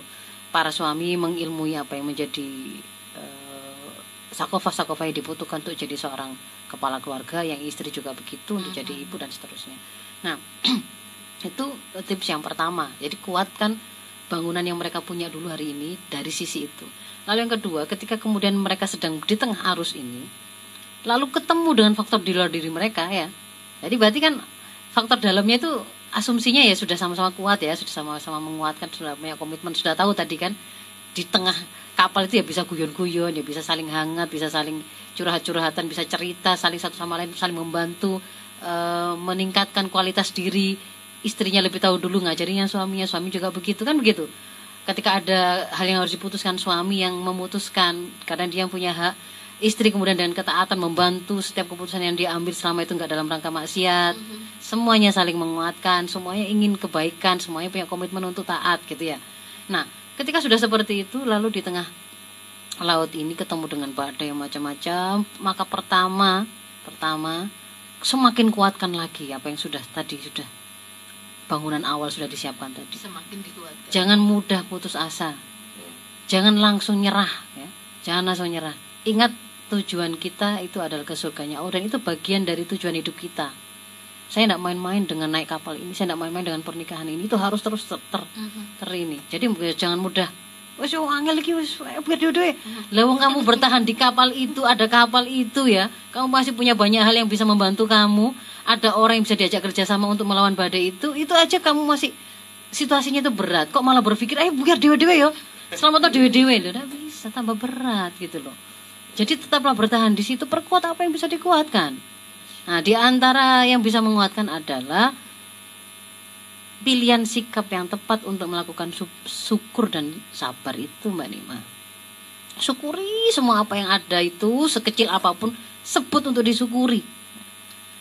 Para suami mengilmui apa yang menjadi eh, sakofah-sakofah yang dibutuhkan untuk jadi seorang kepala keluarga, yang istri juga begitu untuk jadi ibu dan seterusnya. Nah, [clears throat] itu tips yang pertama. Jadi kuatkan bangunan yang mereka punya dulu hari ini dari sisi itu. Lalu yang kedua, ketika kemudian mereka sedang di tengah arus ini, lalu ketemu dengan faktor di luar diri mereka ya. Jadi berarti kan faktor dalamnya itu asumsinya ya sudah sama-sama kuat ya, sudah sama-sama menguatkan, sudah punya komitmen, sudah tahu tadi kan di tengah kapal itu ya bisa guyon-guyon, ya bisa saling hangat, bisa saling curhat-curhatan, bisa cerita, saling satu sama lain saling membantu eh, meningkatkan kualitas diri. Istrinya lebih tahu dulu ngajarinya suaminya, suami juga begitu kan begitu. Ketika ada hal yang harus diputuskan suami yang memutuskan karena dia yang punya hak, istri kemudian dengan ketaatan membantu setiap keputusan yang diambil selama itu nggak dalam rangka maksiat. Semuanya saling menguatkan, semuanya ingin kebaikan, semuanya punya komitmen untuk taat gitu ya. Nah, ketika sudah seperti itu lalu di tengah laut ini ketemu dengan badai yang macam-macam, maka pertama pertama semakin kuatkan lagi apa yang sudah tadi sudah bangunan awal sudah disiapkan tadi. semakin dikuatkan Jangan mudah putus asa. Jangan langsung nyerah ya. Jangan langsung nyerah. Ingat tujuan kita itu adalah ke surganya Allah dan itu bagian dari tujuan hidup kita. Saya tidak main-main dengan naik kapal ini, saya tidak main-main dengan pernikahan ini. Itu harus terus ter, ter, Mhm. ter ini. Jadi jangan mudah wis angel iki wis dhewe lah wong kamu bertahan di kapal itu ada kapal itu ya. Kamu masih punya banyak hal yang bisa membantu kamu. Ada orang yang bisa diajak kerjasama untuk melawan badai itu. Itu aja kamu masih situasinya itu berat. Kok malah berpikir ayo biar dewe-dewe yo. Selamat tuh dewe-dewe. Udah bisa tambah berat gitu loh. Jadi tetaplah bertahan di situ perkuat apa yang bisa dikuatkan. Nah di antara yang bisa menguatkan adalah pilihan sikap yang tepat untuk melakukan syukur dan sabar itu Mbak Nima. Syukuri semua apa yang ada itu sekecil apa pun sebut untuk disyukuri.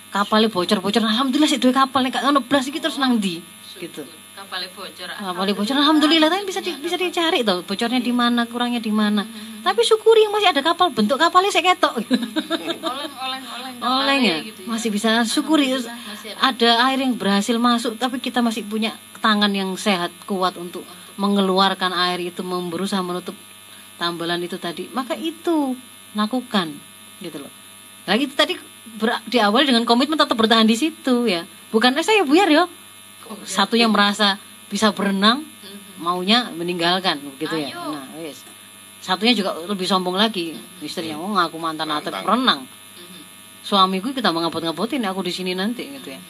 Kapalnya bocor-bocor, alhamdulillah sih dua kapal nek ono blas terus nang ndi gitu. Kapalnya bocor Kapalnya bocor alhamdulillah tapi bisa di, bisa dicari tuh bocornya di mana, kurangnya di mana. Tapi syukuri yang masih ada kapal, bentuk kapalnya saya ketok. oleng oleng oleng Oleng ya, gitu masih bisa syukuri. Ada. ada air yang berhasil masuk tapi kita masih punya tangan yang sehat kuat untuk mengeluarkan air itu berusaha menutup tambalan itu tadi. Maka itu lakukan gitu loh. Lagi itu tadi ber- diawali dengan komitmen tetap bertahan di situ ya. Bukan eh saya buyar ya [laughs] satu yang merasa bisa berenang maunya meninggalkan gitu ya. Nah wes. Satunya juga lebih sombong lagi. Istrinya oh ngaku mantan atlet berenang. Mhm. suamiku kita mau ngapot-ngapotin aku di sini nanti gitu ya.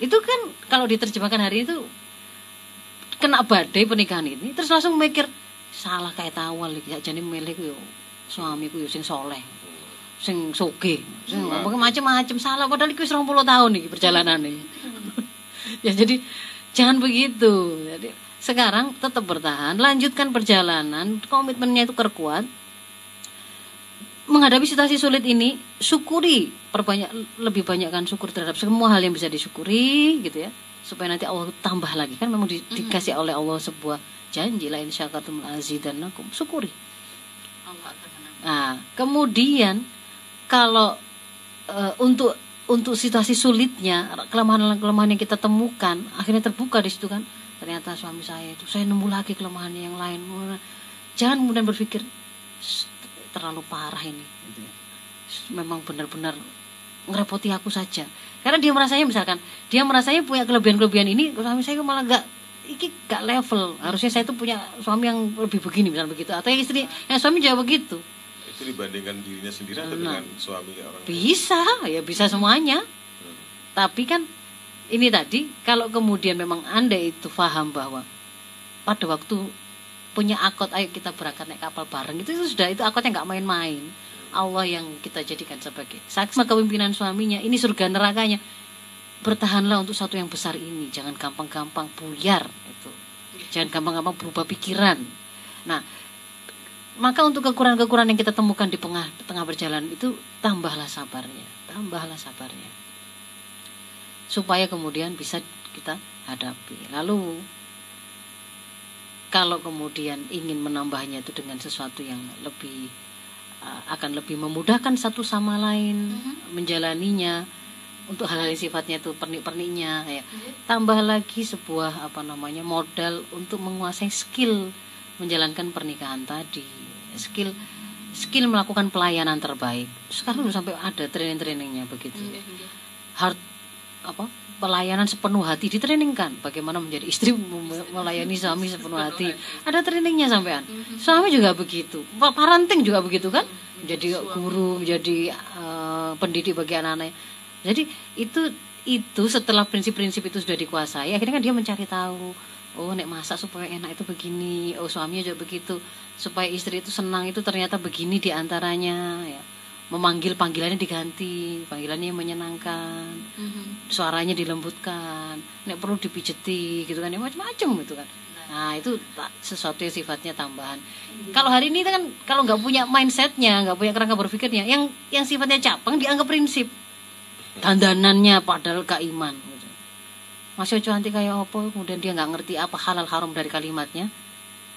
Itu kan kalau diterjemahkan hari itu kena badai pernikahan ini terus langsung mikir salah kayak tawal iki jadi milik yo suamiku yo sing soleh sing soge sing macam-macam salah. Padahal iki wis 20 tahun nih perjalanan ini [laughs] ya jadi jangan begitu. Jadi sekarang tetap bertahan lanjutkan perjalanan komitmennya itu perkuat menghadapi situasi sulit ini syukuri perbanyak lebih banyak kan syukur terhadap semua hal yang bisa disyukuri gitu ya. Supaya nanti Allah tambah lagi. Kan memang di- dikasih oleh Allah sebuah janji la in syakartum azidannakum syukuri. Allah nah kemudian kalau eh, untuk untuk situasi sulitnya kelemahan-kelemahan yang kita temukan akhirnya terbuka di situ kan. Ternyata suami saya itu saya nemu lagi kelemahan yang lain. Jangan kemudian berpikir "Ss, terlalu parah ini. Gitu ya. Memang benar-benar ngerepoti aku saja. Karena dia merasanya misalkan dia merasanya punya kelebihan-kelebihan ini suami saya malah nggak iki gak level. Harusnya saya tuh punya suami yang lebih begini misalnya begitu. Atau yang istri yang suami juga begitu itu dibandingkan dirinya sendiri atau Nah. dengan suami orang bisa ya bisa semuanya. Tapi kan ini tadi kalau kemudian memang anda itu paham bahwa pada waktu punya akot ayo kita berangkat naik kapal bareng itu, itu sudah itu akotnya nggak main-main. Allah yang kita jadikan sebagai saksi kepemimpinan suaminya ini surga nerakanya. Bertahanlah untuk satu yang besar ini jangan gampang-gampang buyar itu. Jangan gampang-gampang berubah pikiran. Nah maka untuk kekurangan-kekurangan yang kita temukan di tengah tengah perjalanan itu tambahlah sabarnya tambahlah sabarnya. Supaya kemudian bisa kita hadapi. Lalu kalau kemudian ingin menambahnya itu dengan sesuatu yang lebih uh, akan lebih memudahkan satu sama lain menjalaninya untuk hal-hal yang sifatnya itu pernik-perniknya ya. Tambah lagi sebuah apa namanya modal untuk menguasai skill menjalankan pernikahan tadi skill skill melakukan pelayanan terbaik. Sekarang sampai ada training-trainingnya begitu. Hard apa pelayanan sepenuh hati ditreningkan bagaimana menjadi istri [laughs] melayani suami sepenuh hati. Ada trainingnya sampean. Suami juga begitu. Pa- parenting juga begitu kan? Menjadi guru menjadi eh, pendidik bagi anak-anaknya jadi itu itu setelah prinsip-prinsip itu sudah dikuasai akhirnya kan dia mencari tahu oh nek masak supaya enak itu begini. Oh suaminya juga begitu. Supaya istri itu senang itu ternyata begini di antaranya ya. Memanggil panggilannya diganti panggilannya yang menyenangkan suaranya dilembutkan nek perlu dipijeti gitu kan ya macam-macam gitu kan. Nah itu sesuatu yang sifatnya tambahan. Kalau hari ini kan kalau nggak punya mindsetnya nggak punya kerangka berpikirnya yang yang sifatnya capang dianggap prinsip. Dandanannya padahal gak iman. Masih cantik kayak apa kemudian dia nggak ngerti apa halal haram dari kalimatnya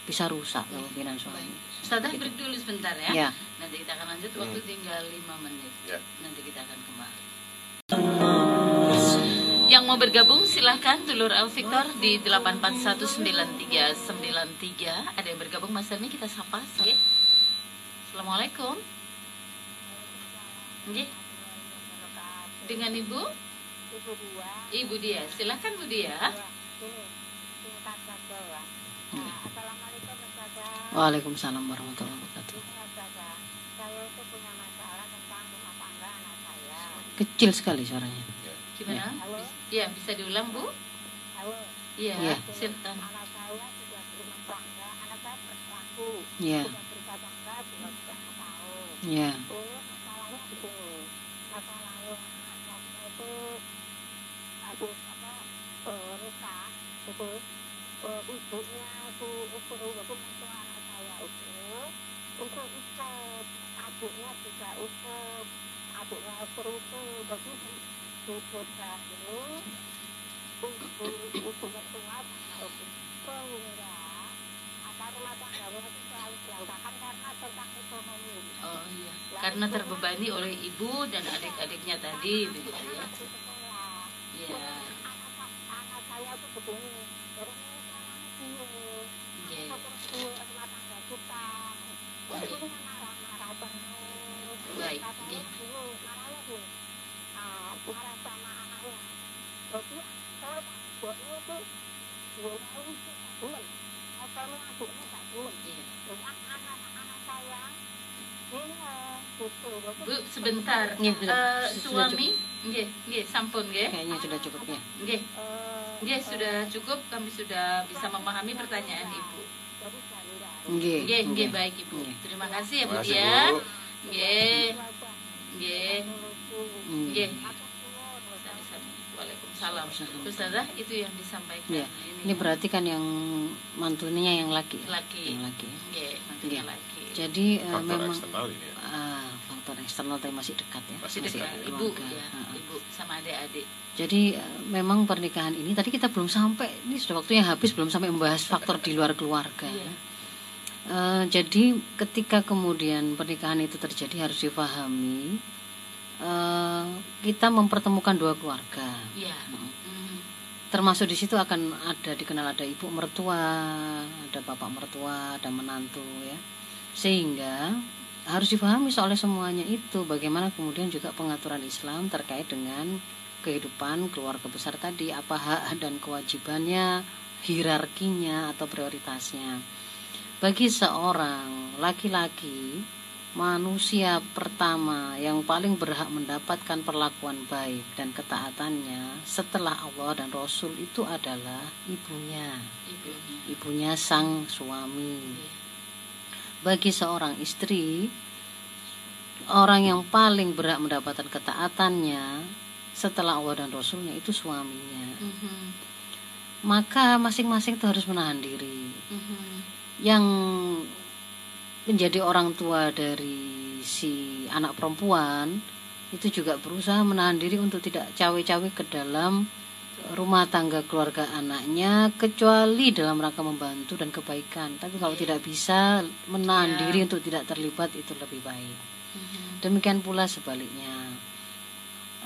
bisa rusak kepemimpinan suami Ustazah break dulu sebentar ya. Ya. Nanti kita akan lanjut waktu tinggal 5 menit. Ya. Nanti kita akan kembali. Yang mau bergabung silahkan Dulur El Victor di 8419393 Ada yang bergabung Mas Dani kita sapa Oke. Assalamualaikum Oke. Dengan Ibu Ibu Ibu dia Silahkan Bu dia ya. Nah, Assalamualaikum Ustazah. Waalaikumsalam warahmatullahi wabarakatuh. Ini saja, saya itu punya masalah tentang rumah tangga anak saya. Kecil sekali suaranya. Gimana? Halo? Bis- Iya, bisa diulang, Bu? Halo, Iya, Iya. silakan. anak saya sudah berumah tangga, anak saya berlaku. Ya, Sudah berumah tangga dua setengah tahun. ya, Ini masalahnya begini, masalahnya anak saya itu habis apa eh, nikah, itu eh, ibunya si istri itu mertua anak saya itu itu ikut adiknya juga ikut adiknya istri itu jadi di desa ini ibu ibu mertua ibu sehingga apa rumah tangganya itu selalu berantakan karena tentang ekonomi. Oh iya, karena terbebani oleh ibu dan adik-adiknya tadi begitu ya. Iya. anak saya tuh begini Iya. terus di rumah tangga kita ibunya marah-marah terus Baik, katanya iya. gini marahnya gini ah, marah sama anaknya jadi saya buatnya itu gue mau sih tak belum katanya adiknya tak belum Iya. jadi anak-anak saya bingung gitu jadi Bu, sebentar. Sudah. Eh, Sudah suami, nggih, nggih, sampun nggih. kayaknya sudah cukup ya. Nggih, eh, nggih sudah cukup. Kami sudah bisa memahami pertanyaan Ibu. Nggih, Nggih, nggih nggih. baik Ibu. Nggih. Terima kasih ya Bu ya. Nggih, nggih, nggih. Waalaikumsalam. Ustazah, itu yang disampaikan. Ya, ini berarti kan yang mantunya yang laki. ya? laki. Yang laki. Nggih, mantunya Nggih. laki. Jadi eh, faktor memang eksternal ini ya eksternal tapi masih dekat ya. Masih dekat ibu ya, ibu sama adik-adik. Jadi eh, memang pernikahan ini tadi kita belum sampai ini sudah waktunya habis belum sampai membahas faktor di luar keluarga. Iya. Eh, jadi ketika kemudian pernikahan itu terjadi harus difahami eh, kita mempertemukan dua keluarga. Iya. Mm. Hmm. Termasuk di situ akan ada dikenal ada ibu mertua, ada bapak mertua, ada menantu ya. Sehingga harus difahami soalnya semuanya itu bagaimana kemudian juga pengaturan Islam terkait dengan kehidupan keluarga besar tadi apa hak dan kewajibannya hierarkinya atau prioritasnya bagi seorang laki-laki manusia pertama yang paling berhak mendapatkan perlakuan baik dan ketaatannya setelah Allah dan Rasul itu adalah ibunya Ibunya. ibunya sang suami. Bagi seorang istri orang yang paling berhak mendapatkan ketaatannya setelah Allah dan Rasulnya itu suaminya Mhm. maka masing-masing itu harus menahan diri Mhm. yang menjadi orang tua dari si anak perempuan itu juga berusaha menahan diri untuk tidak cawe-cawe ke dalam rumah tangga keluarga anaknya kecuali dalam rangka membantu dan kebaikan tapi kalau tidak bisa menahan Ya. diri untuk tidak terlibat itu lebih baik Mhm. demikian pula sebaliknya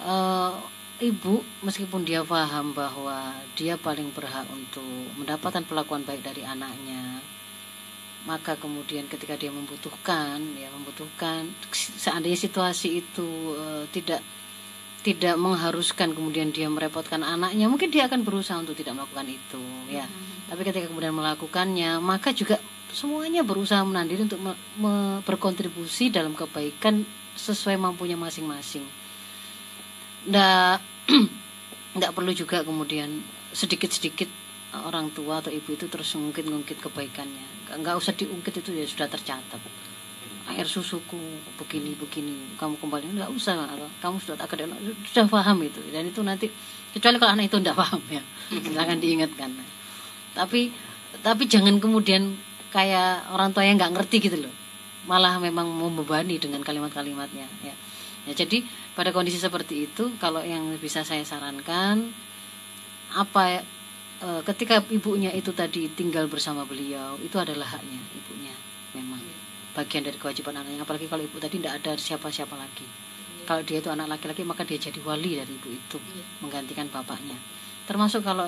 Eh, ibu meskipun dia paham bahwa dia paling berhak untuk mendapatkan perlakuan baik dari anaknya maka kemudian ketika dia membutuhkan ya membutuhkan seandainya situasi itu eh, tidak tidak mengharuskan kemudian dia merepotkan anaknya. Mungkin dia akan berusaha untuk tidak melakukan itu ya. Mhm. tapi ketika kemudian melakukannya maka juga semuanya berusaha menahan diri untuk me- me- berkontribusi dalam kebaikan sesuai mampunya masing-masing. Ndak [clears throat] ndak perlu juga kemudian sedikit-sedikit orang tua atau ibu itu terus ngungkit-ngungkit kebaikannya. Nggak usah diungkit itu ya sudah tercatat air susuku begini begini. Kamu kembali nggak usah. Kamu sudah akad sudah paham itu. Dan itu nanti kecuali kalau anak itu tidak paham ya. [laughs] Silakan diingatkan. Tapi tapi jangan kemudian kayak orang tua yang nggak ngerti gitu loh. Malah memang membebani dengan kalimat-kalimatnya ya. Ya jadi pada kondisi seperti itu kalau yang bisa saya sarankan apa e, ketika ibunya itu tadi tinggal bersama beliau itu adalah haknya ibunya memang bagian dari kewajiban anaknya. Apalagi kalau ibu tadi tidak ada siapa-siapa lagi. Kalau dia itu anak laki-laki maka dia jadi wali dari ibu itu Iya. menggantikan bapaknya. Termasuk kalau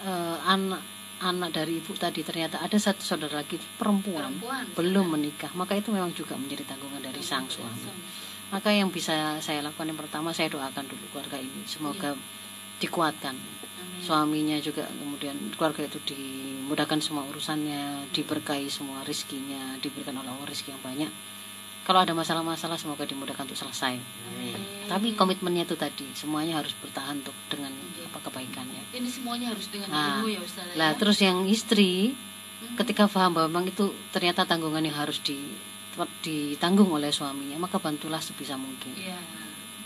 e, anak anak dari ibu tadi ternyata ada satu saudara lagi perempuan, Perempuan. belum menikah. Maka itu memang juga menjadi tanggungan dari sang suami. maka yang bisa saya lakukan yang pertama saya doakan dulu keluarga ini. Semoga dikuatkan. Amin. Suaminya juga kemudian keluarga itu dimudahkan semua urusannya diberkahi semua rizkinya diberikan oleh Allah rizki yang banyak kalau ada masalah-masalah semoga dimudahkan untuk selesai Amin. tapi komitmennya itu tadi semuanya harus bertahan untuk dengan apa kebaikannya ini semuanya harus dengan Nah, ilmu ya Ustaz lah ya? terus yang istri Mhm. ketika paham bahwa memang itu ternyata tanggungan yang harus di, ditanggung oleh suaminya maka bantulah sebisa mungkin Iya.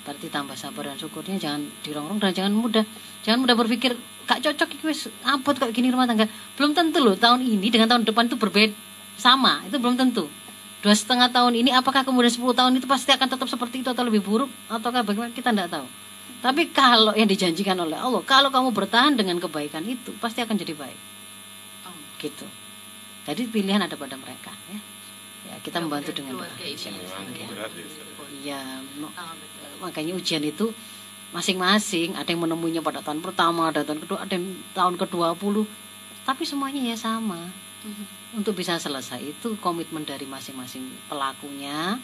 Berarti tambah sabar dan syukurnya jangan dirongrong dan jangan mudah. Jangan mudah berpikir kak cocok iki wis abot kok gini rumah tangga. Belum tentu loh tahun ini dengan tahun depan itu berbeda sama itu belum tentu. Dua setengah tahun ini apakah kemudian 10 tahun itu pasti akan tetap seperti itu atau lebih buruk ataukah bagaimana kita tidak tahu. Tapi kalau yang dijanjikan oleh Allah kalau kamu bertahan dengan kebaikan itu pasti akan jadi baik. Oh. gitu. Jadi pilihan ada pada mereka ya. Ya kita membantu dengan doa. ya. ya, Makanya ujian itu masing-masing ada yang menemuinya pada tahun pertama ada tahun kedua ada yang tahun ke 20 tapi semuanya ya sama Mhm. untuk bisa selesai itu komitmen dari masing-masing pelakunya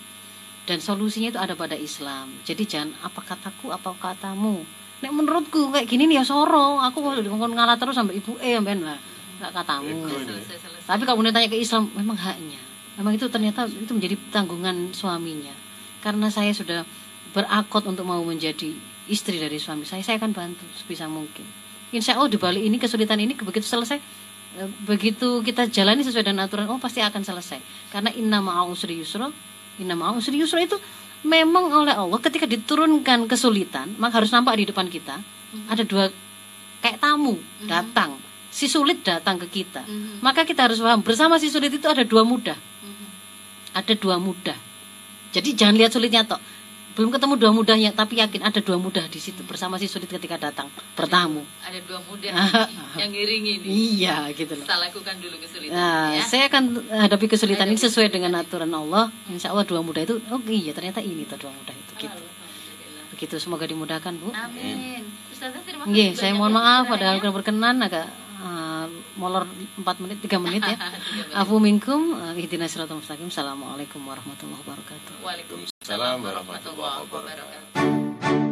dan solusinya itu ada pada Islam jadi jangan apa kataku apa katamu nek menurutku kayak gini nih ya soro aku kalau dikongkon ngalah terus sampai ibu eh sampean lah nggak katamu ini. Selesai, selesai. tapi kalau kemudian tanya ke Islam, memang haknya. Memang itu ternyata itu menjadi tanggungan suaminya. Karena saya sudah berakot untuk mau menjadi istri dari suami saya, saya akan bantu sebisa mungkin. Insya Allah di balik ini kesulitan ini begitu selesai, eh, begitu kita jalani sesuai dengan aturan, oh pasti akan selesai. Karena inna ma'usri yusra, inna ma'usri yusra itu memang oleh Allah ketika diturunkan kesulitan, maka harus nampak di depan kita ada dua kayak tamu datang, si sulit datang ke kita Mhm. maka kita harus paham bersama si sulit itu ada dua mudah Mhm. ada dua mudah jadi jangan lihat sulitnya tok belum ketemu dua mudahnya tapi yakin ada dua mudah di situ bersama si sulit ketika datang bertamu. Ada dua mudah Ah. [laughs] yang ngiringi iya gitu loh. Kita lakukan dulu kesulitan nah ya. saya akan hadapi kesulitan ini sesuai dengan aturan Allah. Insya Allah dua mudah itu oh iya ternyata ini tuh dua mudah itu gitu. Begitu semoga dimudahkan bu. Amin. Ustazah terima kasih Nggih, saya mohon ya maaf padahal ya. kalau berkenan agak uh, molor 4 menit 3 menit ya. [laughs] Afu minkum uh, ihdinas siratal mustaqim. Assalamualaikum warahmatullahi wabarakatuh. Waalaikumsalam warahmatullahi wabarakatuh